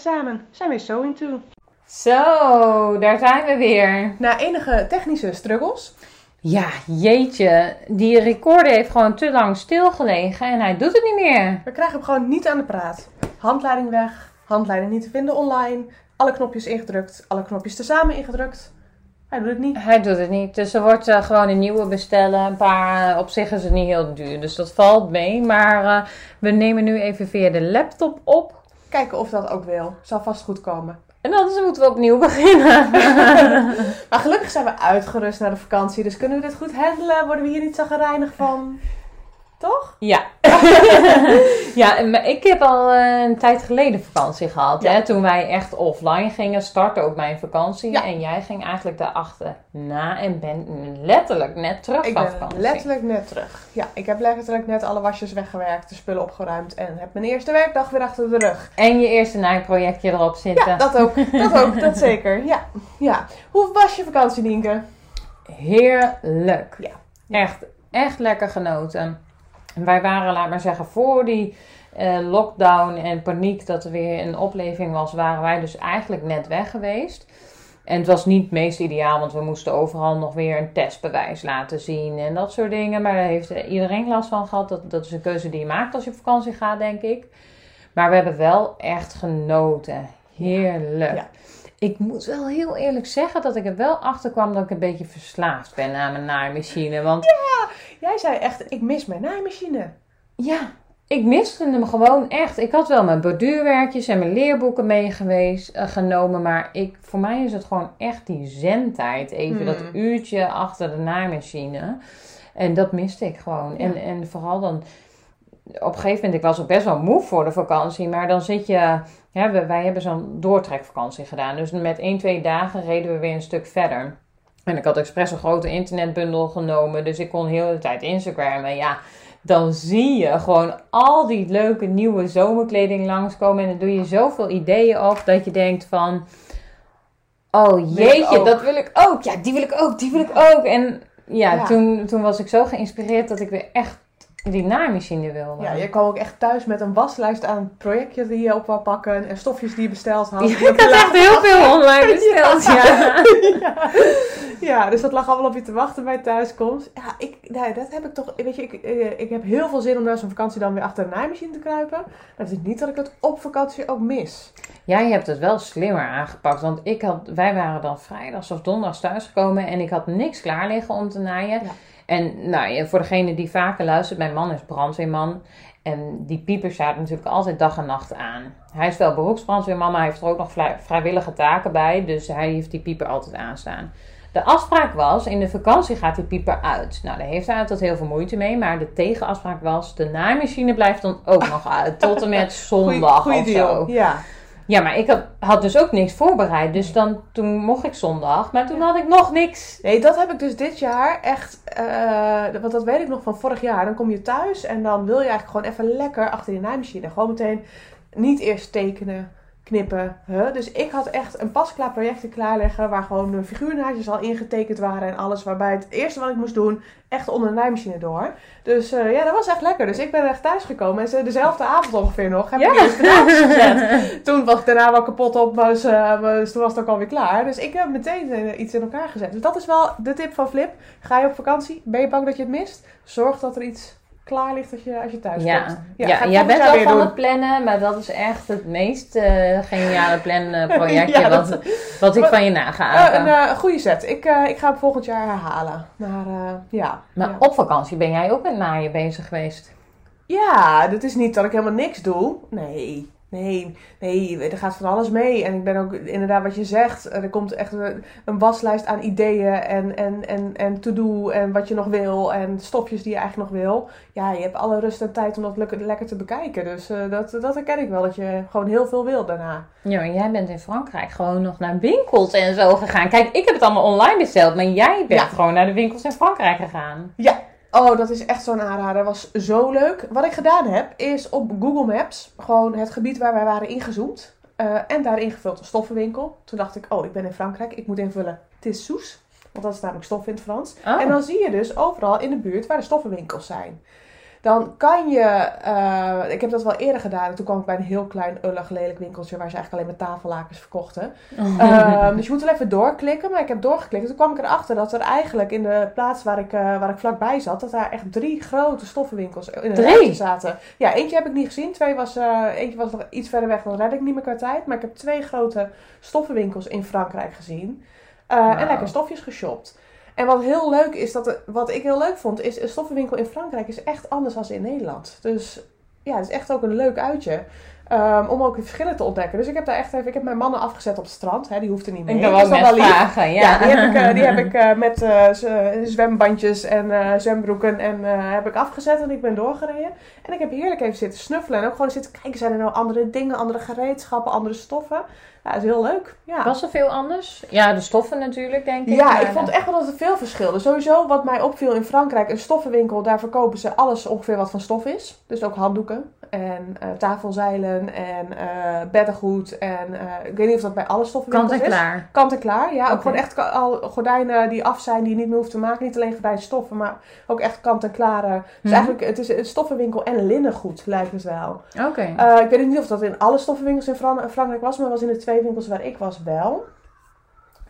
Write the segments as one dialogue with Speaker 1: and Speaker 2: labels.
Speaker 1: samen zijn we So Into.
Speaker 2: Zo, daar zijn we weer.
Speaker 1: Na enige technische struggles.
Speaker 2: Ja, jeetje. Die recorder heeft gewoon te lang stilgelegen en hij doet het niet meer.
Speaker 1: We krijgen hem gewoon niet aan de praat. Handleiding weg, handleiding niet te vinden online. Alle knopjes ingedrukt, alle knopjes tezamen ingedrukt. Hij doet het niet.
Speaker 2: Hij doet het niet. Dus er wordt eh, gewoon een nieuwe bestellen. Een paar, eh, op zich is het niet heel duur, dus dat valt mee. Maar eh, we nemen nu even via de laptop op.
Speaker 1: Kijken of dat ook wil. Zal vast goed komen.
Speaker 2: En anders moeten we opnieuw beginnen.
Speaker 1: Maar gelukkig zijn we uitgerust na de vakantie. Dus kunnen we dit goed handelen? Worden we hier niet zagrijnig van? Toch?
Speaker 2: Ja. ja, ik heb al eh, een tijd geleden vakantie gehad.
Speaker 1: Ja.
Speaker 2: Hè? Toen wij echt offline gingen, startte ook mijn vakantie.
Speaker 1: Ja.
Speaker 2: En jij ging eigenlijk daarachter na en ben letterlijk net terug
Speaker 1: Ik
Speaker 2: van
Speaker 1: ben
Speaker 2: vakantie.
Speaker 1: letterlijk net terug. Ja, ik heb letterlijk net alle wasjes weggewerkt, de spullen opgeruimd en heb mijn eerste werkdag weer achter de rug.
Speaker 2: En je eerste naaiprojectje erop zitten.
Speaker 1: Ja, dat ook. Dat ook, dat zeker. Ja, ja. Hoe was je vakantie, Nienke?
Speaker 2: Heerlijk.
Speaker 1: Ja.
Speaker 2: Echt, echt lekker genoten. En Wij waren, laat maar zeggen, voor die eh, lockdown en paniek dat er weer een opleving was, waren wij dus eigenlijk net weg geweest. En het was niet het meest ideaal, want we moesten overal nog weer een testbewijs laten zien en dat soort dingen. Maar daar heeft iedereen last van gehad. Dat, dat is een keuze die je maakt als je op vakantie gaat, denk ik. Maar we hebben wel echt genoten. Heerlijk.
Speaker 1: Ja.
Speaker 2: Ik moet wel heel eerlijk zeggen dat ik er wel achter kwam dat ik een beetje verslaafd ben aan mijn naaimachine. Want
Speaker 1: Jij zei echt, ik mis mijn naaimachine.
Speaker 2: ja, ik miste hem gewoon echt. Ik had wel mijn borduurwerkjes en mijn leerboeken mee geweest, eh, genomen. Maar ik, voor mij is het gewoon echt die zendtijd. Even
Speaker 1: Hmm.
Speaker 2: dat uurtje achter de naaimachine. En dat miste ik gewoon. En, en vooral dan... Op een gegeven moment, ik was ook best wel moe voor de vakantie. Maar dan zit je... Ja, we- wij hebben zo'n doortrekvakantie gedaan. Dus met 1, 2 dagen reden we weer een stuk verder. En ik had expres een grote internetbundel genomen. Dus ik kon heel de hele tijd Instagram. En ja, dan zie je gewoon al die leuke nieuwe zomerkleding langskomen. En dan doe je zoveel ideeën op dat je denkt van... Oh jeetje, dat wil ik ook. Ja, die wil ik ook, die wil ik ook. En ja,
Speaker 1: Ja.
Speaker 2: Toen, toen was ik zo geïnspireerd dat ik weer echt die naaimachine wilde.
Speaker 1: Ja, je kwam ook echt thuis met een waslijst aan projectjes die je op wou pakken en stofjes die je besteld had.
Speaker 2: Ja, ik had echt heel veel online besteld. Ja.
Speaker 1: ja. ja, dus dat lag allemaal op je te wachten bij thuiskomst. Ja, ik, nee, dat heb ik toch. Weet je, ik, eh, ik heb heel veel zin om na zo'n vakantie dan weer achter de naaimachine te kruipen. Dat is niet dat ik het op vakantie ook mis.
Speaker 2: Jij hebt het wel slimmer aangepakt. Want ik had, wij waren dan vrijdags of donderdags thuisgekomen. En ik had niks klaar liggen om te naaien.
Speaker 1: Ja.
Speaker 2: En nou, voor degene die vaker luistert. Mijn man is brandweerman. En die pieper staat natuurlijk altijd dag en nacht aan. Hij is wel beroepsbrandweerman. Maar hij heeft er ook nog vrij- vrijwillige taken bij. Dus hij heeft die pieper altijd aanstaan. De afspraak was, in de vakantie gaat die pieper uit. Nou, daar heeft hij altijd heel veel moeite mee. Maar de tegenafspraak was, de naaimachine blijft dan ook nog uit. Tot en met zondag
Speaker 1: Goeie
Speaker 2: of
Speaker 1: deal.
Speaker 2: zo.
Speaker 1: Ja.
Speaker 2: Ja, maar ik had, had dus ook niks voorbereid. Dus dan, toen mocht ik zondag. Maar toen had ik nog niks.
Speaker 1: Nee, dat heb ik dus dit jaar echt. eh, want dat weet ik nog van vorig jaar. Dan kom je thuis en dan wil je eigenlijk gewoon even lekker achter die naaimachine. Gewoon meteen niet eerst tekenen, knippen. Huh? Dus ik had echt een pasklaar projecten klaarleggen. Waar gewoon de figuurnaadjes al ingetekend waren en alles. Waarbij het eerste wat ik moest doen, echt onder de naaimachine door. Dus eh, ja, dat was echt lekker. Dus ik ben echt thuisgekomen. En ze dezelfde avond ongeveer nog. Heb
Speaker 2: Ja.
Speaker 1: ik de naampjes gezet. Toen was ik daarna wel kapot op, maar dus, maar dus toen was het ook alweer klaar. Dus ik heb meteen eh, iets in elkaar gezet. Dus dat is wel de tip van Flip. Ga je op vakantie? Ben je bang dat je het mist? Zorg dat er iets klaar ligt als je, als je thuis
Speaker 2: Ja,
Speaker 1: komt.
Speaker 2: ja,
Speaker 1: ik
Speaker 2: jij bent wel van
Speaker 1: doen.
Speaker 2: het plannen. Maar dat is echt het meest eh, geniale planprojectje
Speaker 1: Ja, dat-
Speaker 2: wat, wat ik
Speaker 1: Maar-
Speaker 2: van je naga.
Speaker 1: Een eh, goede set. Ik, eh, ik ga hem volgend jaar herhalen. Maar ja.
Speaker 2: maar
Speaker 1: ja.
Speaker 2: op vakantie ben jij ook met naaien bezig geweest.
Speaker 1: Ja, dat is niet dat ik helemaal niks doe. Nee, nee, nee, er gaat van alles mee. En ik ben ook inderdaad wat je zegt. Er komt echt een, een waslijst aan ideeën en, en, en, en to-do en wat je nog wil. En stofjes die je eigenlijk nog wil. Ja, je hebt alle rust en tijd om dat lekker, lekker te bekijken. Dus eh, dat, dat herken ik wel, dat je gewoon heel veel wil daarna.
Speaker 2: Ja, maar jij bent in Frankrijk gewoon nog naar winkels en zo gegaan. Kijk, ik heb het allemaal online besteld. Maar jij bent
Speaker 1: Ja.
Speaker 2: gewoon naar de winkels in Frankrijk gegaan.
Speaker 1: Oh, dat is echt zo'n aanrader. was zo leuk. Wat ik gedaan heb, is op Google Maps gewoon het gebied waar wij waren ingezoomd. eh, en daar ingevuld een stoffenwinkel. Toen dacht ik, oh, ik ben in Frankrijk. Ik moet invullen Tissous. Want dat is namelijk stof in het Frans.
Speaker 2: Oh.
Speaker 1: En dan zie je dus overal in de buurt waar de stoffenwinkels zijn. Dan kan je, eh, ik heb dat wel eerder gedaan. Toen kwam ik bij een heel klein, ullig, lelijk winkeltje waar ze eigenlijk alleen maar tafellakens verkochten. Ehm, dus je moet wel even doorklikken, maar ik heb doorgeklikt. Toen kwam ik erachter dat er eigenlijk in de plaats waar ik, eh, waar ik vlakbij zat, dat daar echt drie grote stoffenwinkels in rijtje zaten. Ja, eentje heb ik niet gezien. Twee was, eh, eentje was nog iets verder weg, dan red ik niet meer qua tijd. Maar ik heb twee grote stoffenwinkels in Frankrijk gezien.
Speaker 2: Wauw.
Speaker 1: En lekker stofjes geshopt. En wat heel leuk is, dat, wat ik heel leuk vond, is een stoffenwinkel in Frankrijk is echt anders dan in Nederland. Dus ja, het is echt ook een leuk uitje. Ehm, om ook de verschillen te ontdekken. Dus ik heb daar echt even, ik heb mijn mannen afgezet op het strand. Hè, die hoeft er niet mee.
Speaker 2: Ik
Speaker 1: Dat
Speaker 2: net
Speaker 1: wel lief.
Speaker 2: vragen. Ja,
Speaker 1: Ja, die heb ik, eh, die heb ik eh, met eh, zwembandjes en zwembroeken en heb ik afgezet en ik ben doorgereden. En ik heb heerlijk even zitten snuffelen en ook gewoon zitten kijken, zijn er nou andere dingen, andere gereedschappen, andere stoffen. Ja, dat is heel leuk. Ja.
Speaker 2: Was er veel anders? Ja, de stoffen natuurlijk, denk ik.
Speaker 1: Ja, ik vond echt wel dat er veel verschilde. Sowieso wat mij opviel in Frankrijk, een stoffenwinkel, daar verkopen ze alles ongeveer wat van stof is. Dus ook handdoeken en eh, tafelzeilen en eh beddengoed en eh, ik weet niet of dat bij alle
Speaker 2: Kant
Speaker 1: stoffenwinkels
Speaker 2: en
Speaker 1: is.
Speaker 2: klaar.
Speaker 1: Kant en klaar, ja. Ook gewoon echt al gordijnen die af zijn, die je niet meer hoeft te maken. Niet alleen gordijnstoffen, maar ook echt kant en klare. Dus
Speaker 2: Mhm.
Speaker 1: eigenlijk, het is een stoffenwinkel en linnengoed, lijkt het wel.
Speaker 2: Oké.
Speaker 1: Ik weet niet of dat in alle stoffenwinkels in Fran- Frankrijk was, maar was in de twee winkels waar ik was wel.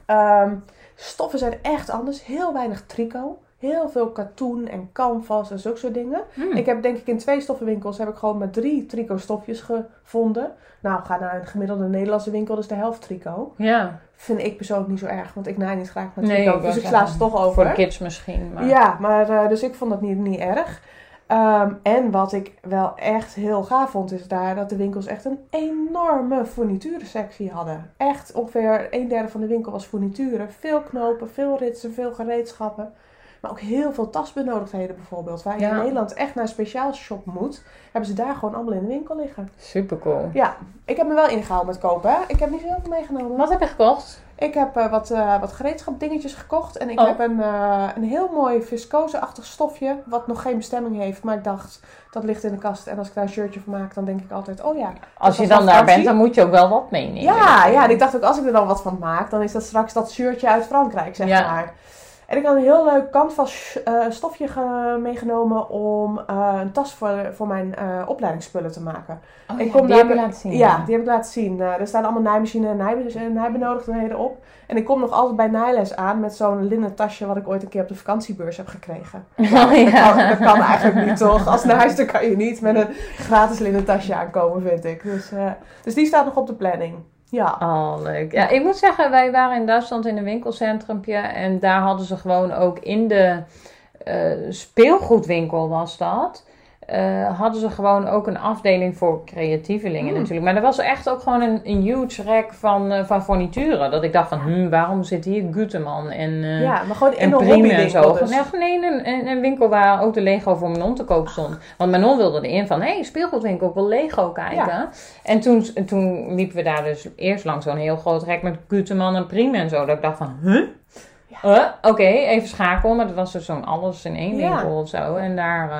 Speaker 1: Ehm, stoffen zijn echt anders. Heel weinig tricot. Heel veel katoen en canvas en zulke soort dingen.
Speaker 2: Hmm.
Speaker 1: Ik heb denk ik in twee stoffenwinkels heb ik gewoon maar drie tricotstofjes gevonden. Nou, ga naar een gemiddelde Nederlandse winkel, dus de helft tricot.
Speaker 2: Ja,
Speaker 1: Vind ik persoonlijk niet zo erg, want ik naai niet graag met
Speaker 2: Nee, ik wou
Speaker 1: dus ik sla ze toch
Speaker 2: voor
Speaker 1: over.
Speaker 2: de kids misschien. Maar...
Speaker 1: Ja, maar eh, dus ik vond dat niet, niet erg. Ehm, en wat ik wel echt heel gaaf vond, is daar dat de winkels echt een enorme fournituurensectie hadden. Echt ongeveer een derde van de winkel was fournituren. Veel knopen, veel ritsen, veel gereedschappen. Maar ook heel veel tasbenodigdheden bijvoorbeeld. Waar je
Speaker 2: Ja.
Speaker 1: in Nederland echt naar een speciaal shop moet, hebben ze daar gewoon allemaal in de winkel liggen.
Speaker 2: Super cool.
Speaker 1: Ja, ik heb me wel ingehaald met kopen. Ik heb niet zo heel veel meegenomen.
Speaker 2: Wat heb je gekocht?
Speaker 1: Ik heb eh, wat, eh wat gereedschapdingetjes gekocht. En ik
Speaker 2: Oh.
Speaker 1: heb een, eh, een heel mooi viscose-achtig stofje. Wat nog geen bestemming heeft. Maar ik dacht, dat ligt in de kast. En als ik daar een shirtje van maak, dan denk ik altijd, oh ja.
Speaker 2: Als je dan daar bent, dan moet je ook wel wat meenemen.
Speaker 1: Ja, ja, en ik dacht ook, als ik er dan wat van maak, dan is dat straks dat shirtje uit Frankrijk, zeg
Speaker 2: Ja.
Speaker 1: maar. En ik had een heel leuk canvas eh, stofje ge- meegenomen om eh, een tas voor, voor mijn eh, opleidingsspullen te maken.
Speaker 2: Oh,
Speaker 1: Ik
Speaker 2: ja,
Speaker 1: kom
Speaker 2: die heb je
Speaker 1: namelijk-
Speaker 2: laten zien.
Speaker 1: Ja, die heb ik laten zien. Er staan allemaal naaimachine en naai- en naaibenodigdheden op. En ik kom nog altijd bij naailes aan met zo'n linnen tasje wat ik ooit een keer op de vakantiebeurs heb gekregen.
Speaker 2: Oh,
Speaker 1: Dat,
Speaker 2: ja.
Speaker 1: kan, dat kan eigenlijk niet, toch? Als naaister kan je niet met een gratis linnen tasje aankomen, vind ik. Dus, dus die staat nog op de planning. Ja.
Speaker 2: Oh, leuk. Ja, ik moet zeggen, wij waren in Duitsland in een winkelcentrumpje. En daar hadden ze gewoon ook in de eh, speelgoedwinkel was dat. Eh, hadden ze gewoon ook een afdeling voor creatievelingen
Speaker 1: Mm.
Speaker 2: natuurlijk. Maar er was echt ook gewoon een, een huge rack van, eh, van furnituren. Dat ik dacht van, hm, waarom zit hier Guteman en, eh
Speaker 1: ja, maar gewoon in
Speaker 2: en
Speaker 1: een
Speaker 2: Prima en zo.
Speaker 1: dus.
Speaker 2: Nee, nee een, een, winkel waar ook de Lego voor Manon te koop stond. Want Manon wilde erin van, hé, hey, speelgoedwinkel, ik wil Lego kijken. En toen, toen liepen we daar dus eerst langs zo'n heel groot rek met Guteman en Prima en zo. Dat ik dacht van, huh? Huh? Oké, even schakelen. Maar dat was dus zo'n alles in één
Speaker 1: Ja.
Speaker 2: winkel of zo. En daar... eh,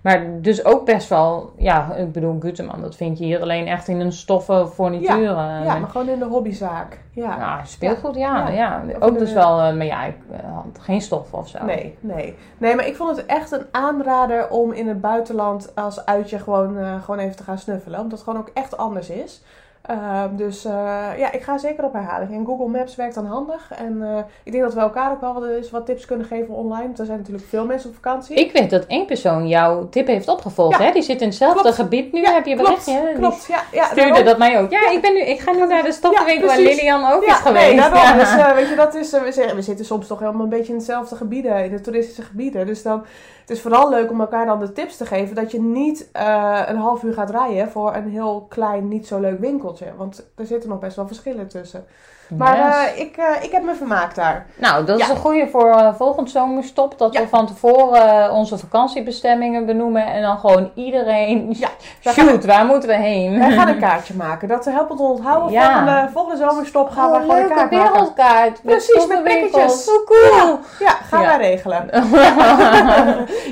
Speaker 2: maar dus ook best wel... Ja, ik bedoel, Guteman, dat vind je hier alleen echt in een stoffen furnituur. eh,
Speaker 1: Ja, maar gewoon in de hobbyzaak. Ja.
Speaker 2: ja, speelgoed, ja.
Speaker 1: Ja.
Speaker 2: ja. Ook dus wel... eh, maar ja, ik eh, had geen stof of zo.
Speaker 1: Nee, nee. Nee, maar ik vond het echt een aanrader om in het buitenland als uitje gewoon, eh, gewoon even te gaan snuffelen. Omdat het gewoon ook echt anders is. Ehm, dus eh, ja, ik ga zeker op herhaling. En Google Maps werkt dan handig. En eh, ik denk dat we elkaar ook wel wat, eens wat tips kunnen geven online. Want er zijn natuurlijk veel mensen op vakantie.
Speaker 2: Ik weet dat één persoon jouw tip heeft opgevolgd,
Speaker 1: Ja.
Speaker 2: hè? Die zit in hetzelfde
Speaker 1: Klopt.
Speaker 2: gebied nu.
Speaker 1: Ja,
Speaker 2: heb je een
Speaker 1: klopt, Klopt, ja. ja
Speaker 2: stuurde
Speaker 1: daarom.
Speaker 2: dat mij ook. Ja, ik, ben nu, ik ga nu naar de stoffenwinkel waar. Lilian ook is geweest.
Speaker 1: nee, daarom.
Speaker 2: Ja.
Speaker 1: Dus, eh, weet je, dat is, eh, we, zeggen- we zitten soms toch helemaal een beetje in hetzelfde gebieden, in de toeristische gebieden. Dus dan, het is vooral leuk om elkaar dan de tips te geven dat je niet eh, een half uur gaat rijden voor een heel klein, niet zo leuk winkeltje. Want er zitten nog best wel verschillen tussen. Maar
Speaker 2: Yes.
Speaker 1: eh, ik, eh, ik heb me vermaakt daar.
Speaker 2: nou, dat is een goede voor eh, volgend zomerstop. Dat
Speaker 1: Ja.
Speaker 2: we van tevoren onze vakantiebestemmingen benoemen. En dan gewoon iedereen...
Speaker 1: Ja,
Speaker 2: Shoot, waar moeten we heen?
Speaker 1: Wij gaan een kaartje maken. Dat helpt ons onthouden.
Speaker 2: Ja.
Speaker 1: Volgende, volgende zomerstop gaan we
Speaker 2: Oh,
Speaker 1: gewoon een kaart maken.
Speaker 2: wereldkaart.
Speaker 1: Precies, met pakketjes.
Speaker 2: Zo cool.
Speaker 1: Ja, gaan wij regelen.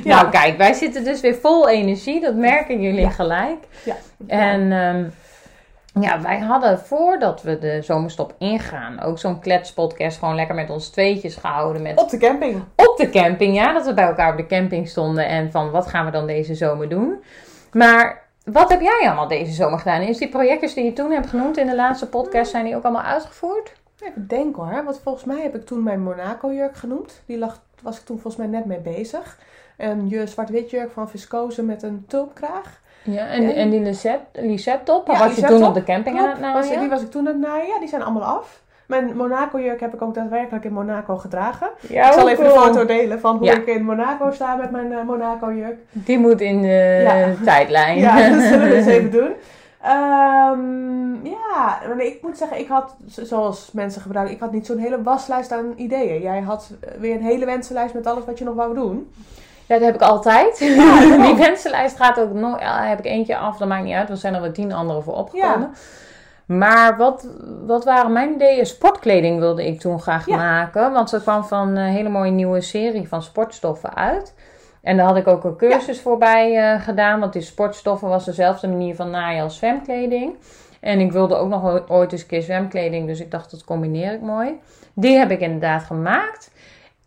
Speaker 2: Nou, kijk, wij zitten dus weer vol energie. Dat merken jullie gelijk.
Speaker 1: Ja.
Speaker 2: En ehm, Ja, wij hadden voordat we de zomerstop ingaan ook zo'n kletspodcast gewoon lekker met ons tweetjes gehouden. Met
Speaker 1: Op de camping.
Speaker 2: op de camping, ja. Dat we bij elkaar op de camping stonden en van wat gaan we dan deze zomer doen. Maar wat heb jij allemaal deze zomer gedaan? Is die projectjes die je toen hebt genoemd in de laatste podcast, zijn die ook allemaal uitgevoerd?
Speaker 1: Even denken hoor, want volgens mij heb ik toen mijn Monaco-jurk genoemd. Die lag, was ik toen volgens mij net mee bezig. Een je zwart-wit jurk van viscose met een tulpkraag.
Speaker 2: Ja, en,
Speaker 1: En-
Speaker 2: en die Lisette, Lisette top,
Speaker 1: Ja,
Speaker 2: was je toen
Speaker 1: top.
Speaker 2: op de camping aan het
Speaker 1: Klopt, was,
Speaker 2: naaien?
Speaker 1: die was ik toen aan het naaien. Ja, die zijn allemaal af. Mijn Monaco-jurk heb ik ook daadwerkelijk in Monaco gedragen.
Speaker 2: Ja,
Speaker 1: ik zal even
Speaker 2: cool.
Speaker 1: een foto delen van hoe
Speaker 2: Ja.
Speaker 1: ik in Monaco sta met mijn eh, Monaco-jurk.
Speaker 2: Die moet in de
Speaker 1: Ja.
Speaker 2: tijdlijn.
Speaker 1: Ja, dat zullen we eens even doen. Ehm, ja, ik moet zeggen, ik had, zoals mensen gebruiken, ik had niet zo'n hele waslijst aan ideeën. Jij had eh, weer een hele wensenlijst met alles wat je nog wou doen.
Speaker 2: Ja, dat heb ik altijd. die wensenlijst gaat ook nooit. Heb ik eentje af, dat maakt niet uit. Er zijn er wel tien andere voor opgekomen. Maar wat, wat waren mijn ideeën? Sportkleding wilde ik toen graag
Speaker 1: Ja.
Speaker 2: maken. Want er kwam van een hele mooie nieuwe serie van sportstoffen uit. En daar had ik ook een cursus voorbij eh, gedaan. Want die sportstoffen was dezelfde manier van naaien als zwemkleding. En ik wilde ook nog ooit eens een keer zwemkleding. Dus ik dacht, dat combineer ik mooi. Die heb ik inderdaad gemaakt.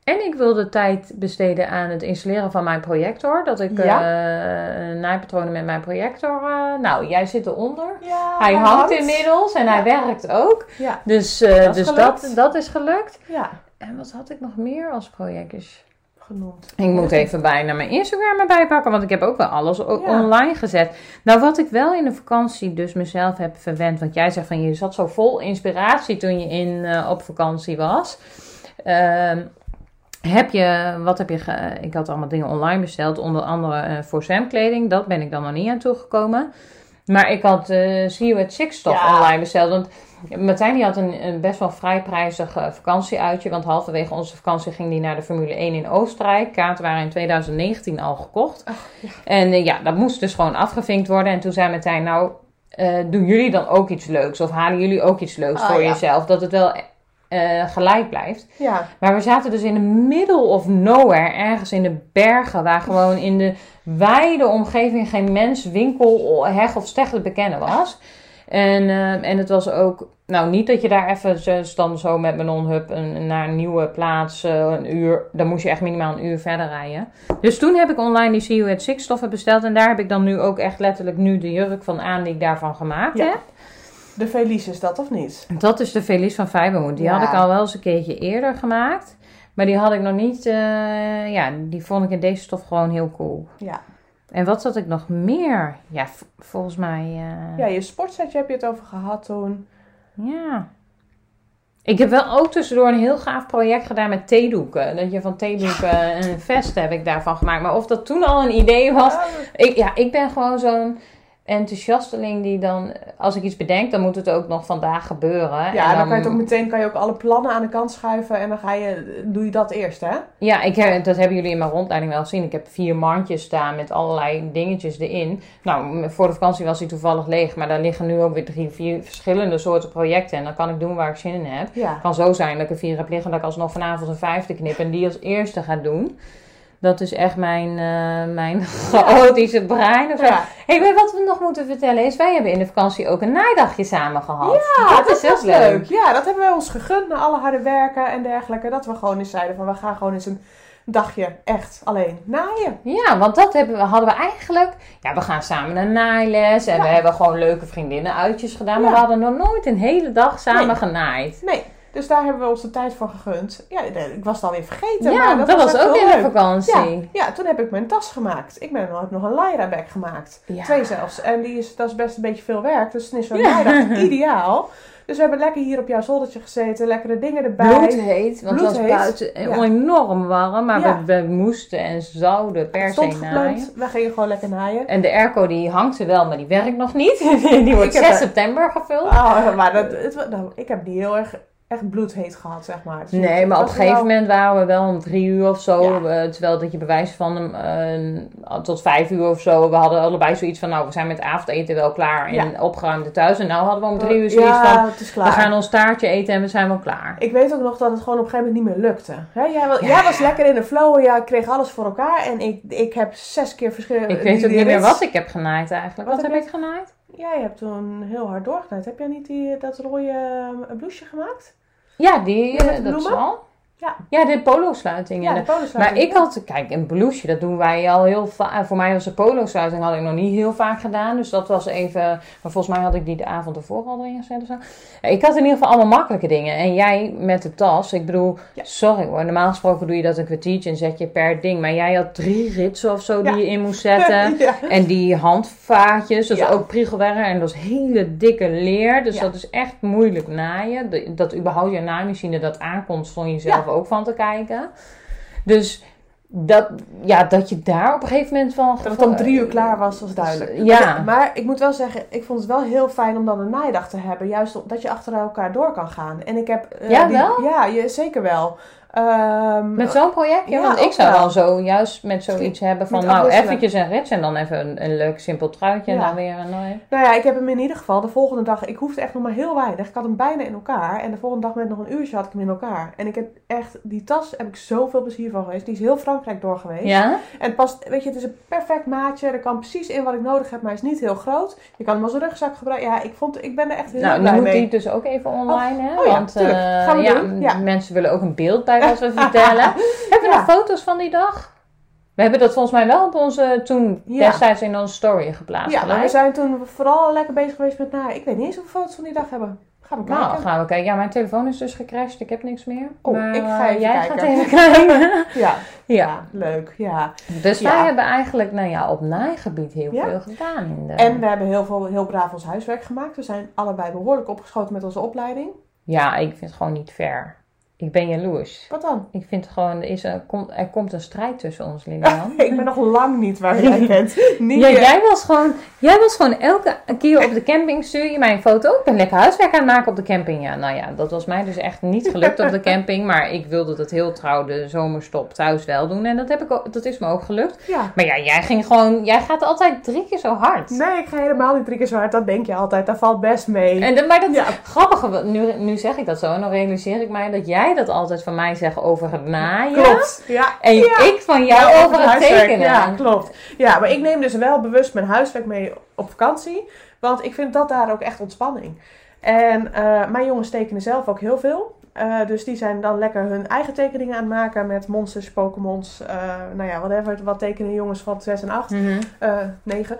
Speaker 2: En ik wilde tijd besteden aan het installeren van mijn projector. Dat ik
Speaker 1: Ja.
Speaker 2: eh, naaipatronen met mijn projector... eh, nou, jij zit eronder.
Speaker 1: Ja,
Speaker 2: Hij hangt inmiddels en hij werkt ook.
Speaker 1: Ja,
Speaker 2: Dus, eh,
Speaker 1: Dat is
Speaker 2: dus
Speaker 1: gelukt.
Speaker 2: dat, dat is gelukt.
Speaker 1: ja,
Speaker 2: En wat had ik nog meer als projectjes?
Speaker 1: genoemd.
Speaker 2: Ik moet even bijna mijn Instagram erbij pakken, want ik heb ook wel alles
Speaker 1: Ja.
Speaker 2: online gezet. Nou, wat ik wel in de vakantie dus mezelf heb verwend, want jij zegt van je zat zo vol inspiratie toen je in, op vakantie was. Ehm, heb je, wat heb je, ge- ik had allemaal dingen online besteld, onder andere eh, voor zwemkleding. Dat ben ik dan nog niet aan toegekomen. Maar ik had eh See You at Six
Speaker 1: Ja.
Speaker 2: online besteld. Want Martijn die had een, een best wel vrij prijzig eh, vakantieuitje. Want halverwege onze vakantie ging die naar de Formule 1 in Oostenrijk. Kaarten waren in 2019 al gekocht.
Speaker 1: ja.
Speaker 2: En ja, dat moest dus gewoon afgevinkt worden. En toen zei Martijn, nou, doen jullie dan ook iets leuks? Of halen jullie ook iets leuks
Speaker 1: Ah,
Speaker 2: voor
Speaker 1: ja.
Speaker 2: jezelf? Dat het wel eh, gelijk blijft.
Speaker 1: Ja,
Speaker 2: Maar we zaten dus in the middle of nowhere, ergens in de bergen, waar gewoon in de wijde omgeving geen mens, winkel, heg of steeg te bekennen was. En, eh, en het was ook, nou niet dat je daar even zo- dan zo met mijn non-hub een, naar een nieuwe plaats, eh, een uur, dan moest je echt minimaal een uur verder rijden. Dus toen heb ik online die See You at Six stoffen besteld en daar heb ik dan nu ook echt letterlijk nu de jurk van aan die ik daarvan gemaakt
Speaker 1: Ja.
Speaker 2: heb.
Speaker 1: De Felice is dat of niet?
Speaker 2: Dat is de Felice van Fijbermoed. Die
Speaker 1: Ja.
Speaker 2: had ik al wel eens een keertje eerder gemaakt. Maar die had ik nog niet... eh, ja, die vond ik in deze stof gewoon heel cool.
Speaker 1: Ja.
Speaker 2: En wat had ik nog meer? Ja, volgens mij... eh,
Speaker 1: Ja, je sportsetje heb je het over gehad toen.
Speaker 2: ja. Ik heb wel ook tussendoor een heel gaaf project gedaan met theedoeken. Dat je van theedoeken een vest heb ik daarvan gemaakt. Maar of dat toen al een idee was... Ik, ja, ik ben gewoon zo'n enthousiasteling die dan... Als ik iets bedenk, dan moet het ook nog vandaag gebeuren.
Speaker 1: ja,
Speaker 2: En
Speaker 1: dan, kan je het ook meteen kan je ook alle plannen aan de kant schuiven en dan ga je, doe je dat eerst, hè?
Speaker 2: Ja, ik heb, dat hebben jullie in mijn rondleiding wel gezien. Ik heb vier mandjes staan met allerlei dingetjes erin. Nou, voor de vakantie was die toevallig leeg. Maar daar liggen nu ook weer drie, vier verschillende soorten projecten. En dan kan ik doen waar ik zin in heb.
Speaker 1: Ja.
Speaker 2: Het kan zo zijn dat ik er vier heb liggen. Dat ik alsnog vanavond een vijfde knip. En die als eerste ga doen. Dat is echt mijn, eh, mijn chaotische brein. Of zo.
Speaker 1: Ja.
Speaker 2: Hey, wat we nog moeten vertellen is... Wij hebben in de vakantie ook een naaidagje samen gehad.
Speaker 1: Ja,
Speaker 2: dat, is heel leuk.
Speaker 1: Ja, dat hebben wij ons gegund na alle harde werken en dergelijke. Dat we gewoon eens zeiden van we gaan gewoon eens een dagje echt alleen naaien.
Speaker 2: Ja, want dat hebben we, hadden we eigenlijk. Ja, we gaan samen naar naailes en
Speaker 1: Ja.
Speaker 2: we hebben gewoon leuke vriendinnen-uitjes gedaan. Maar
Speaker 1: Ja.
Speaker 2: we hadden nog nooit een hele dag samen
Speaker 1: Nee.
Speaker 2: genaaid.
Speaker 1: Nee, dus daar hebben we ons de tijd voor gegund. Ja, ik was het alweer vergeten.
Speaker 2: Ja,
Speaker 1: maar
Speaker 2: dat, was ook in de vakantie.
Speaker 1: Ja, ja, toen heb ik mijn tas gemaakt. Ik ben heb nog een Lyra bag gemaakt.
Speaker 2: Ja.
Speaker 1: Twee zelfs. En die is, dat is best een beetje veel werk. Dus dan is zo'n
Speaker 2: Ja.
Speaker 1: Lyra ideaal. Dus we hebben lekker hier op jouw zoldertje gezeten. Lekkere dingen erbij.
Speaker 2: Bloedheet, want het was buiten
Speaker 1: Ja.
Speaker 2: enorm warm. Maar
Speaker 1: Ja.
Speaker 2: we, we moesten en zouden per se naaien.
Speaker 1: We gingen gewoon lekker naaien.
Speaker 2: En de airco die hangt er wel, maar die werkt nog niet. Die wordt
Speaker 1: Ik heb
Speaker 2: 6
Speaker 1: er-
Speaker 2: september gevuld.
Speaker 1: Oh, maar dat, het, nou, ik heb niet heel erg echt bloedheet gehad, zeg maar. Dus
Speaker 2: Nee, maar op een gegeven
Speaker 1: wel-
Speaker 2: moment waren we wel om drie uur of zo.
Speaker 1: Ja.
Speaker 2: eh, terwijl dat je bewijs van eh, tot vijf uur of zo. We hadden allebei zoiets van, nou, we zijn met avondeten wel klaar. En
Speaker 1: Ja.
Speaker 2: opgeruimd thuis. En nou hadden we om drie uur zoiets
Speaker 1: ja,
Speaker 2: van, we gaan ons taartje eten en we zijn wel klaar.
Speaker 1: Ik weet ook nog dat het gewoon op een gegeven moment niet meer lukte. Hè, jij, jij was lekker in de flow en jij kreeg alles voor elkaar. En ik, ik heb zes keer verschillende...
Speaker 2: Ik weet ook niet meer wat ik heb genaaid eigenlijk. Wat,
Speaker 1: Wat
Speaker 2: heb
Speaker 1: heb
Speaker 2: ik genaaid?
Speaker 1: Jij hebt toen heel hard doorgeknijd. Heb jij niet die, dat rode uh, blouseje gemaakt?
Speaker 2: Ja, die,
Speaker 1: Ja,
Speaker 2: eh, dat is al.
Speaker 1: Ja.
Speaker 2: Ja, de polo-sluiting.
Speaker 1: Ja, de polosluiting.
Speaker 2: Maar ik had, kijk, een blouseje, dat doen wij al heel vaak. Voor mij was de polo-sluiting had ik nog niet heel vaak gedaan. Dus dat was even, maar volgens mij had ik die de avond ervoor al erin gezet of zo. Ik had in ieder geval allemaal makkelijke dingen. En jij met de tas, ik bedoel,
Speaker 1: Ja.
Speaker 2: sorry hoor. Normaal gesproken doe je dat een kwartiertje en zet je per ding. Maar jij had drie ritsen of zo
Speaker 1: Ja.
Speaker 2: die je in moest zetten. En die handvaatjes, dat is ook priegelwerk en dat is hele dikke leer. Dus dat is echt moeilijk naaien. Dat überhaupt je naaimachine dat aankomt, stond je zelf ook van te kijken. Dus dat, ja, dat je daar op een gegeven moment van...
Speaker 1: Dat het om drie uur klaar was, was duidelijk.
Speaker 2: Ja.
Speaker 1: Maar ik moet wel zeggen, ik vond het wel heel fijn om dan een naaidag te hebben. Juist dat je achter elkaar door kan gaan. En ik heb... eh,
Speaker 2: Ja,
Speaker 1: die-
Speaker 2: wel?
Speaker 1: Ja, je, zeker wel. Ehm,
Speaker 2: Met zo'n projectje?
Speaker 1: Ja,
Speaker 2: Want ik zou
Speaker 1: wel.
Speaker 2: dan zo juist met zoiets hebben van... Nou, eventjes een rits en dan even een, een leuk simpel truitje en dan weer een... nou,
Speaker 1: Nou ja, ik heb hem in ieder geval de volgende dag. Ik hoefde echt nog maar heel weinig. Ik had hem bijna in elkaar. En de volgende dag met nog een uurtje had ik hem in elkaar. En ik heb echt, die tas heb ik zoveel plezier van geweest. Die is heel Frankrijk door geweest.
Speaker 2: Ja?
Speaker 1: En het past, weet je, het is een perfect maatje. Er kan precies in wat ik nodig heb, maar hij is niet heel groot. Je kan hem als rugzak gebruiken. Ja, ik, vond, ik ben er echt heel
Speaker 2: Nou, nu
Speaker 1: blij
Speaker 2: moet
Speaker 1: mee.
Speaker 2: die dus ook even online, hè?
Speaker 1: oh ja,
Speaker 2: Want
Speaker 1: we
Speaker 2: ja,
Speaker 1: doen, ja.
Speaker 2: mensen willen ook een beeld bij wat we vertellen. Hebben we nog foto's van die dag? We hebben dat volgens mij wel op onze, toen
Speaker 1: Ja.
Speaker 2: destijds in onze story geplaatst.
Speaker 1: Ja, maar we zijn toen vooral lekker bezig geweest met, nou, ik weet niet eens hoeveel foto's van die dag hebben. Gaan we kijken.
Speaker 2: Nou, gaan we kijken. Ja, mijn telefoon is dus gecrashed. Ik heb niks meer.
Speaker 1: Oh,
Speaker 2: maar,
Speaker 1: ik ga
Speaker 2: eh,
Speaker 1: even
Speaker 2: jij
Speaker 1: kijken.
Speaker 2: gaat even kijken.
Speaker 1: Ja,
Speaker 2: ja.
Speaker 1: ja, leuk. Ja.
Speaker 2: Dus
Speaker 1: Ja.
Speaker 2: wij hebben eigenlijk, nou ja, op naaigebied heel veel gedaan. In de...
Speaker 1: En we hebben heel, veel, heel braaf ons huiswerk gemaakt. We zijn allebei behoorlijk opgeschoten met onze opleiding.
Speaker 2: Ja, ik vind het gewoon niet fair. Ik ben jaloers.
Speaker 1: Wat dan?
Speaker 2: Ik vind gewoon, er, is een, er komt een strijd tussen ons, Lilian.
Speaker 1: ik ben nog lang niet waar jij bent. Niet
Speaker 2: Ja, jij was gewoon, jij was gewoon elke keer op de camping stuur je mij een foto. Ik ben lekker huiswerk aan het maken op de camping. Ja, nou ja, dat was mij dus echt niet gelukt op de camping. Maar ik wilde dat heel trouw de zomerstop thuis wel doen. En dat, heb ik ook, dat is me ook gelukt.
Speaker 1: Ja.
Speaker 2: Maar ja, jij ging gewoon, jij gaat altijd drie keer zo hard.
Speaker 1: Nee, ik ga helemaal niet drie keer zo hard. Dat denk je altijd. Dat valt best mee.
Speaker 2: En, maar dat
Speaker 1: Ja.
Speaker 2: grappige, nu, nu zeg ik dat zo en dan realiseer ik mij dat jij dat altijd van mij zegt over het naaien.
Speaker 1: Klopt. Ja.
Speaker 2: En
Speaker 1: Ja.
Speaker 2: ik van jou
Speaker 1: Ja,
Speaker 2: over het tekenen.
Speaker 1: Ja, klopt. Ja, maar ik neem dus wel bewust mijn huiswerk mee op vakantie. Want ik vind dat daar ook echt ontspanning. En eh, mijn jongens tekenen zelf ook heel veel. Eh, dus die zijn dan lekker hun eigen tekeningen aan het maken met monsters, Pokémons. eh, nou ja, whatever. Wat tekenen jongens van 6 en 8.
Speaker 2: Mhm.
Speaker 1: eh 9.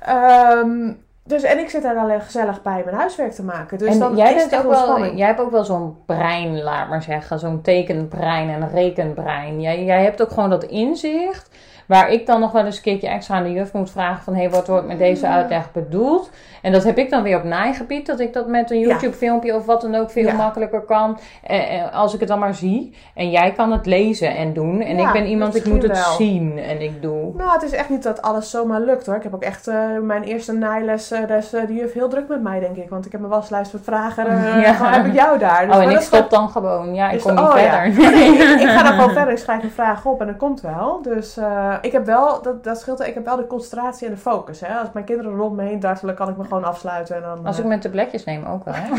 Speaker 1: Ehm, dus, en ik zit daar dan gezellig bij mijn huiswerk te maken. Dus
Speaker 2: en
Speaker 1: dan
Speaker 2: jij,
Speaker 1: is het
Speaker 2: ook wel, jij hebt ook wel zo'n brein, laat maar zeggen. Zo'n tekenbrein en rekenbrein. Jij, jij hebt ook gewoon dat inzicht. Waar ik dan nog wel eens een keertje extra aan de juf moet vragen van... hé, hey, wat wordt met deze uitleg bedoeld? En dat heb ik dan weer op naaigebied. Dat ik dat met een. YouTube-filmpje of wat dan ook veel makkelijker kan. Eh, eh, als ik het dan maar zie. En jij kan het lezen en doen. En ik ben iemand, ik moet het
Speaker 1: wel.
Speaker 2: zien en ik doe.
Speaker 1: Nou, het is echt niet dat alles zomaar lukt hoor. Ik heb ook echt eh, mijn eerste naailes, daar is eh, de juf heel druk met mij denk ik. Want ik heb mijn waslijst met vragen,
Speaker 2: Ja.
Speaker 1: gewoon heb ik jou daar. Dus,
Speaker 2: oh, en ik stop dan gewoon. Ja, ik
Speaker 1: Is
Speaker 2: kom niet
Speaker 1: oh, ja.
Speaker 2: verder.
Speaker 1: ik, ik ga dan gewoon verder, ik schrijf een vraag op en dat komt wel. Dus eh, ik heb wel, dat, dat scheelt, ik heb wel de concentratie en de focus. Hè. Als mijn kinderen rond me heen dartelen, kan ik me gewoon afsluiten. En dan,
Speaker 2: Als
Speaker 1: eh,
Speaker 2: ik mijn tabletjes neem ook wel. Hè?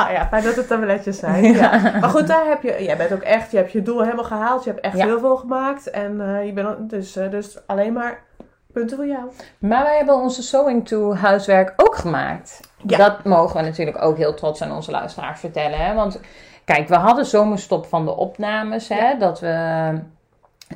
Speaker 1: ah ja, fijn dat het tabletjes zijn. Ja. Maar goed, daar heb je, jij bent ook echt, je hebt je doel helemaal gehaald. Je hebt echt
Speaker 2: Ja.
Speaker 1: heel veel gemaakt. En eh, je bent, dus, dus alleen maar punten voor jou.
Speaker 2: Maar wij hebben onze Sewing to huiswerk ook gemaakt. Dat mogen we natuurlijk ook heel trots aan onze luisteraars vertellen. Hè? Want kijk, we hadden zomerstop van de opnames. Hè?
Speaker 1: Ja.
Speaker 2: Dat we...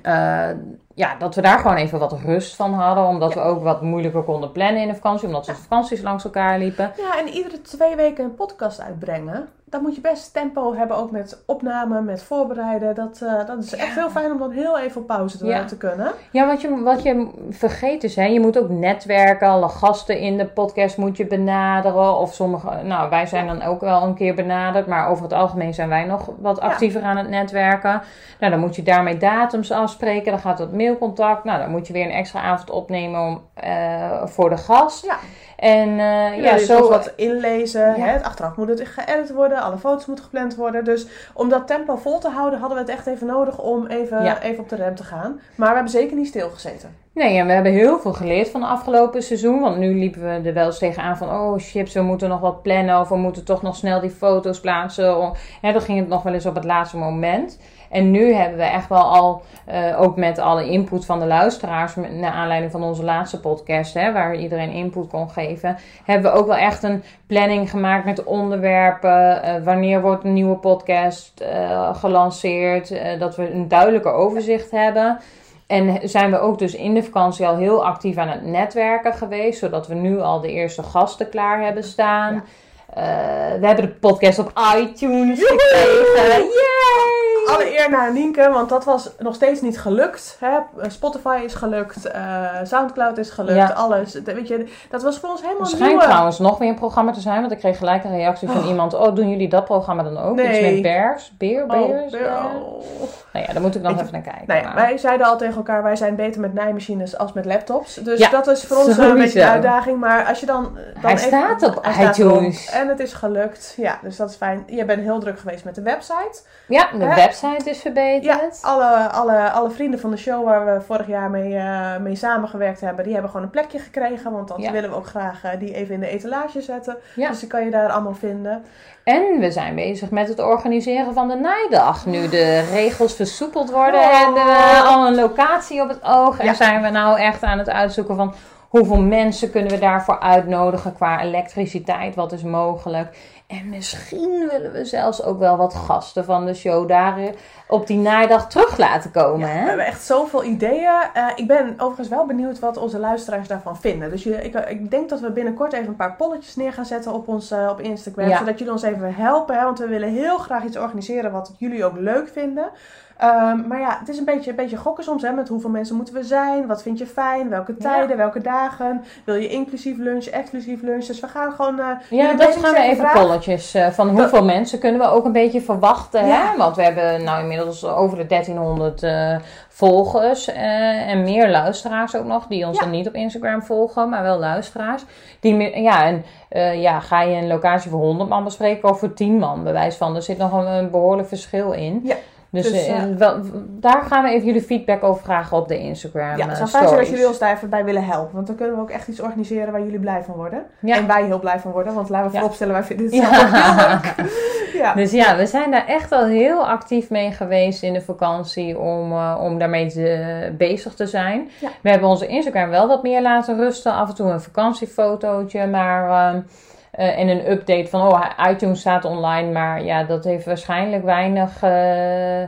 Speaker 2: eh, ja, dat we daar gewoon even wat rust van hadden. Omdat we ook wat moeilijker konden plannen in de vakantie. Omdat de vakanties langs elkaar liepen.
Speaker 1: Ja, en iedere twee weken een podcast uitbrengen. Dan moet je best tempo hebben, ook met opname, met voorbereiden. Dat, eh, dat is echt heel fijn om dan heel even op pauze te, te kunnen.
Speaker 2: Ja, wat je, wat je vergeet is, hè, je moet ook netwerken. Alle gasten in de podcast moet je benaderen. Of sommige, nou, wij zijn dan ook wel een keer benaderd. Maar over het algemeen zijn wij nog wat actiever aan het netwerken. Nou, dan moet je daarmee datums afspreken. Dan gaat het mailcontact. Nou, dan moet je weer een extra avond opnemen om, eh, voor de gast.
Speaker 1: Ja.
Speaker 2: En eh,
Speaker 1: Ja,
Speaker 2: ja, zo.
Speaker 1: wat inlezen.
Speaker 2: Ja.
Speaker 1: Hè? Het Achteraf moet het geëdit worden. Alle foto's moeten gepland worden. Dus om dat tempo vol te houden, hadden we het echt even nodig om even,
Speaker 2: Ja.
Speaker 1: even op de rem te gaan. Maar we hebben zeker niet stilgezeten.
Speaker 2: Nee, en we hebben heel veel geleerd van het afgelopen seizoen. Want nu liepen we er wel eens tegenaan van... Oh, chips, we moeten nog wat plannen. Of we moeten toch nog snel die foto's plaatsen. Dan ging het nog wel eens op het laatste moment. En nu hebben we echt wel al, uh, ook met alle input van de luisteraars, naar aanleiding van onze laatste podcast, hè, waar iedereen input kon geven, hebben we ook wel echt een planning gemaakt met onderwerpen. Uh, wanneer wordt een nieuwe podcast uh, gelanceerd? dat we een duidelijker overzicht hebben. En zijn we ook dus in de vakantie al heel actief aan het netwerken geweest, zodat we nu al de eerste gasten klaar hebben staan. Ja. we hebben de podcast op iTunes gekregen. Yay!
Speaker 1: Alle eer naar Nienke, want dat was nog steeds niet gelukt. Hè? Spotify is gelukt, uh, Soundcloud is gelukt, alles. Weet je, dat was voor ons helemaal nieuw. Het
Speaker 2: schijnt trouwens nog weer een programma te zijn, want ik kreeg gelijk een reactie van oh. iemand. Oh, doen jullie dat programma dan ook? Nee. Iets met bears? Beer? Oh, beers? Oh, Nou ja, daar moet ik nog even naar kijken.
Speaker 1: Nou ja, wij zeiden al tegen elkaar, wij zijn beter met naaimachines als met laptops. Dus dat is voor ons een beetje een uitdaging. Maar als je dan... dan
Speaker 2: hij even, staat op hij iTunes.
Speaker 1: en het is gelukt. Ja, dus dat is fijn. Je bent heel druk geweest met de website.
Speaker 2: Ja, de website website is verbeterd.
Speaker 1: Ja, alle, alle, alle vrienden van de show waar we vorig jaar mee, uh, mee samengewerkt hebben, die hebben gewoon een plekje gekregen. Want dat willen we ook graag uh, die even in de etalage zetten. Ja. Dus die kan je daar allemaal vinden.
Speaker 2: En we zijn bezig met het organiseren van de naaidag. Nu de regels versoepeld worden oh. en uh, al een locatie op het oog. En zijn we nou echt aan het uitzoeken van hoeveel mensen kunnen we daarvoor uitnodigen qua elektriciteit, wat is mogelijk. En misschien willen we zelfs ook wel wat gasten van de show daar eh, op die naaidag terug laten komen. hè?
Speaker 1: We hebben echt zoveel ideeën. Uh, ik ben overigens wel benieuwd wat onze luisteraars daarvan vinden. Dus ik, ik, denk dat we binnenkort even een paar polletjes neer gaan zetten op, ons, uh, op Instagram. Zodat jullie ons even helpen. Hè? Want we willen heel graag iets organiseren wat jullie ook leuk vinden. Um, maar ja, het is een beetje, een beetje gokken soms. Hè, met hoeveel mensen moeten we zijn? Wat vind je fijn? Welke tijden? Welke dagen? Wil je inclusief lunch, exclusief lunch? Dus we gaan gewoon... Uh,
Speaker 2: ja, dat gaan we even polletjes. Uh, van hoeveel mensen kunnen we ook een beetje verwachten. Ja. Hè? Want we hebben nou inmiddels over de 1300 uh, volgers. en meer luisteraars ook nog. Die ons dan niet op Instagram volgen. Maar wel luisteraars. Die, ja, en ja, ga je een locatie voor 100 man bespreken of voor 10 man? Bewijs van. Er zit nog een, een behoorlijk verschil in. Ja. Dus, dus uh, wel, daar gaan we even jullie feedback over vragen op de Instagram.
Speaker 1: Ja, het zou fijn zijn als jullie ons daar even bij willen helpen. Want dan kunnen we ook echt iets organiseren waar jullie blij van worden. Ja. En wij heel blij van worden. Want laten we vooropstellen, wij vinden het heel leuk.
Speaker 2: ja. Dus ja, we zijn daar echt al heel actief mee geweest in de vakantie om, uh, om daarmee te, bezig te zijn. We hebben onze Instagram wel wat meer laten rusten. Af en toe een vakantiefotootje, maar... Uh, uh, en een update van, oh, iTunes staat online. Maar ja, dat heeft waarschijnlijk weinig uh,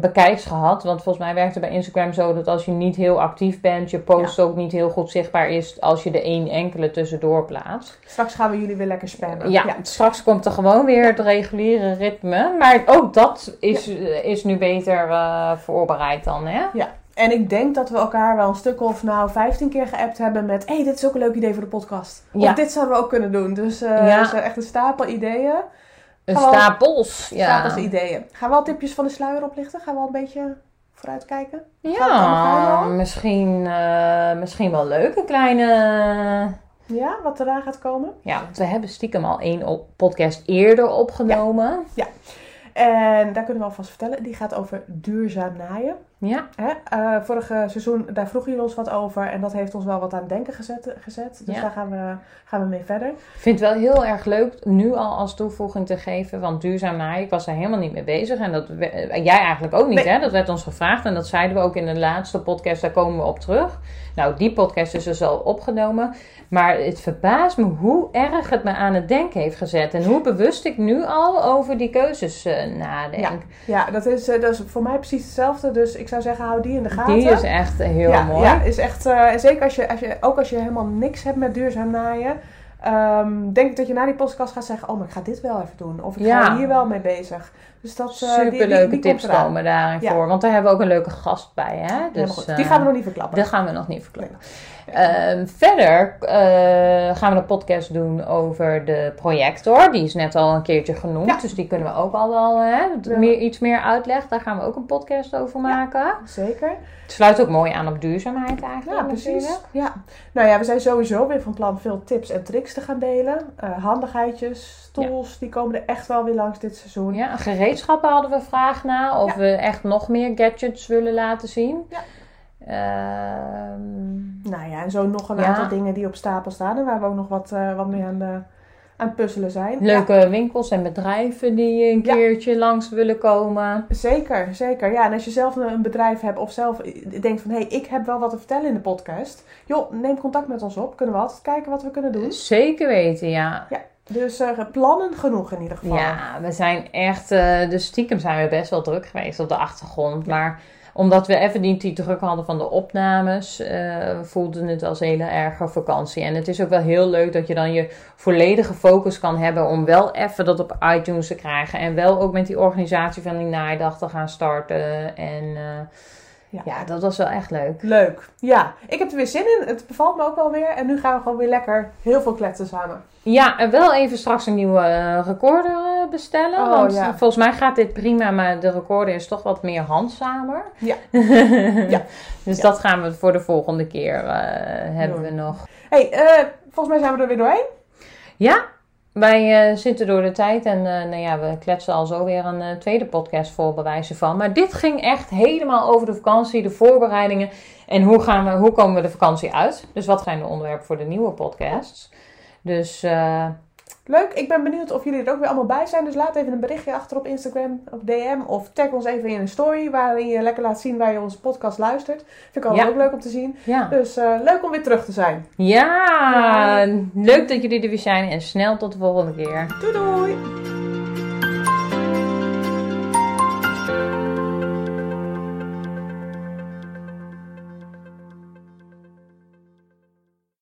Speaker 2: bekijks gehad. Want volgens mij werkt het bij Instagram zo dat als je niet heel actief bent, je post ook niet heel goed zichtbaar is als je er één enkele tussendoor plaatst.
Speaker 1: Straks gaan we jullie weer lekker spammen.
Speaker 2: Ja, straks komt er gewoon weer het reguliere ritme. Maar ook dat is, is nu beter uh, voorbereid dan, hè?
Speaker 1: Ja. En ik denk dat we elkaar wel een stuk of nou 15 keer geappt hebben met... hé, hey, dit is ook een leuk idee voor de podcast. Ja. Of dit zouden we ook kunnen doen. Dus uh, ja. is echt een stapel ideeën.
Speaker 2: Een stapels, ja.
Speaker 1: Stapels ideeën. Gaan we al tipjes van de sluier oplichten? Gaan we al een beetje vooruit kijken?
Speaker 2: Ja, misschien, uh, misschien wel leuk. Een kleine...
Speaker 1: Ja, wat eraan gaat komen?
Speaker 2: Ja, want we hebben stiekem al één podcast eerder opgenomen.
Speaker 1: ja. ja. En daar kunnen we alvast vertellen. Die gaat over duurzaam naaien. Ja. Hè? Uh, vorige seizoen, daar vroegen jullie ons wat over. En dat heeft ons wel wat aan het denken gezet. gezet. Dus daar gaan we, gaan we mee verder. Ik
Speaker 2: vind het wel heel erg leuk nu al als toevoeging te geven. Want duurzaam naaien, ik was daar helemaal niet mee bezig. En dat, jij eigenlijk ook niet, hè? Dat werd ons gevraagd. En dat zeiden we ook in de laatste podcast. Daar komen we op terug. Nou, die podcast is dus al opgenomen. Maar het verbaast me hoe erg het me aan het denken heeft gezet. En hoe bewust ik nu al over die keuzes uh, nadenk.
Speaker 1: Ja, ja dat, is, uh, dat is voor mij precies hetzelfde. Dus ik zou zeggen, hou die in de gaten.
Speaker 2: Die is echt heel mooi.
Speaker 1: Ja, is echt, uh, zeker als je, als je, ook als je helemaal niks hebt met duurzaam naaien. Um, denk ik dat je na die podcast gaat zeggen: Oh, maar ik ga dit wel even doen. Of ik ga hier wel mee bezig. Dus dat,
Speaker 2: uh, Superleuke tips komen daarin voor. Want daar hebben we ook een leuke gast bij. Hè?
Speaker 1: Dus, die gaan we nog niet verklappen.
Speaker 2: Die gaan we nog niet verklappen. Ehm, verder uh, gaan we een podcast doen over de projector. Die is net al een keertje genoemd. Dus die kunnen we ook al wel hè, meer, iets meer uitleggen. Daar gaan we ook een podcast over maken. Ja,
Speaker 1: zeker.
Speaker 2: Het sluit ook mooi aan op duurzaamheid eigenlijk. Ja, precies.
Speaker 1: Ja. Nou ja, we zijn sowieso weer van plan veel tips en tricks te gaan delen. Uh, handigheidjes, tools, die komen er echt wel weer langs dit seizoen.
Speaker 2: Ja, gereedschappen hadden we vraag naar. Of we echt nog meer gadgets willen laten zien. Ja. Ehm,
Speaker 1: Nou ja, en zo nog een
Speaker 2: Ja.
Speaker 1: aantal dingen die op stapel staan. En waar we ook nog wat, eh, wat mee aan, de, aan puzzelen zijn.
Speaker 2: leuke winkels en bedrijven die een
Speaker 1: Ja.
Speaker 2: keertje langs willen komen.
Speaker 1: Ja, zeker, zeker. Ja, en als je zelf een bedrijf hebt of zelf denkt van... hé, hey, ik heb wel wat te vertellen in de podcast. Joh, neem contact met ons op. Kunnen we altijd kijken wat we kunnen doen.
Speaker 2: Zeker weten, ja.
Speaker 1: Dus eh, plannen genoeg in ieder geval.
Speaker 2: Ja, we zijn echt, eh dus stiekem zijn we best wel druk geweest op de achtergrond. Maar omdat we even niet die druk hadden van de opnames, eh voelde het als hele erge vakantie. En het is ook wel heel leuk dat je dan je volledige focus kan hebben om wel even dat op iTunes te krijgen. En wel ook met die organisatie van die naaidag te gaan starten. En eh,
Speaker 1: Ja.
Speaker 2: ja. dat was wel echt leuk.
Speaker 1: Leuk. Ja, ik heb er weer zin in. Het bevalt me ook wel weer. En nu gaan we gewoon weer lekker heel veel kletsen samen.
Speaker 2: Ja, en wel even straks een nieuwe eh, recorder eh, bestellen.
Speaker 1: Oh,
Speaker 2: want
Speaker 1: ja.
Speaker 2: volgens mij gaat dit prima, maar de recorder is toch wat meer handzamer.
Speaker 1: Ja.
Speaker 2: ja. Dus
Speaker 1: Ja.
Speaker 2: dat gaan we voor de volgende keer eh, hebben we nog.
Speaker 1: hey, eh, volgens mij zijn we er weer doorheen.
Speaker 2: Ja, wij eh, zitten door de tijd en eh, nou ja, we kletsen al zo weer een eh, tweede podcast voor bewijzen van. Maar dit ging echt helemaal over de vakantie, de voorbereidingen en hoe, gaan we, hoe komen we de vakantie uit. Dus wat zijn de onderwerpen voor de nieuwe podcasts. Dus
Speaker 1: Leuk. Ik ben benieuwd of jullie er ook weer allemaal bij zijn. Dus laat even een berichtje achter op Instagram, op DM. Of tag ons even in een story waarin je lekker laat zien waar je onze podcast luistert. Vind ik altijd
Speaker 2: Ja.
Speaker 1: ook leuk om te zien.
Speaker 2: ja.
Speaker 1: Dus eh, leuk om weer terug te zijn.
Speaker 2: Ja, leuk dat jullie er weer zijn en snel tot de volgende keer.
Speaker 1: Doei doei!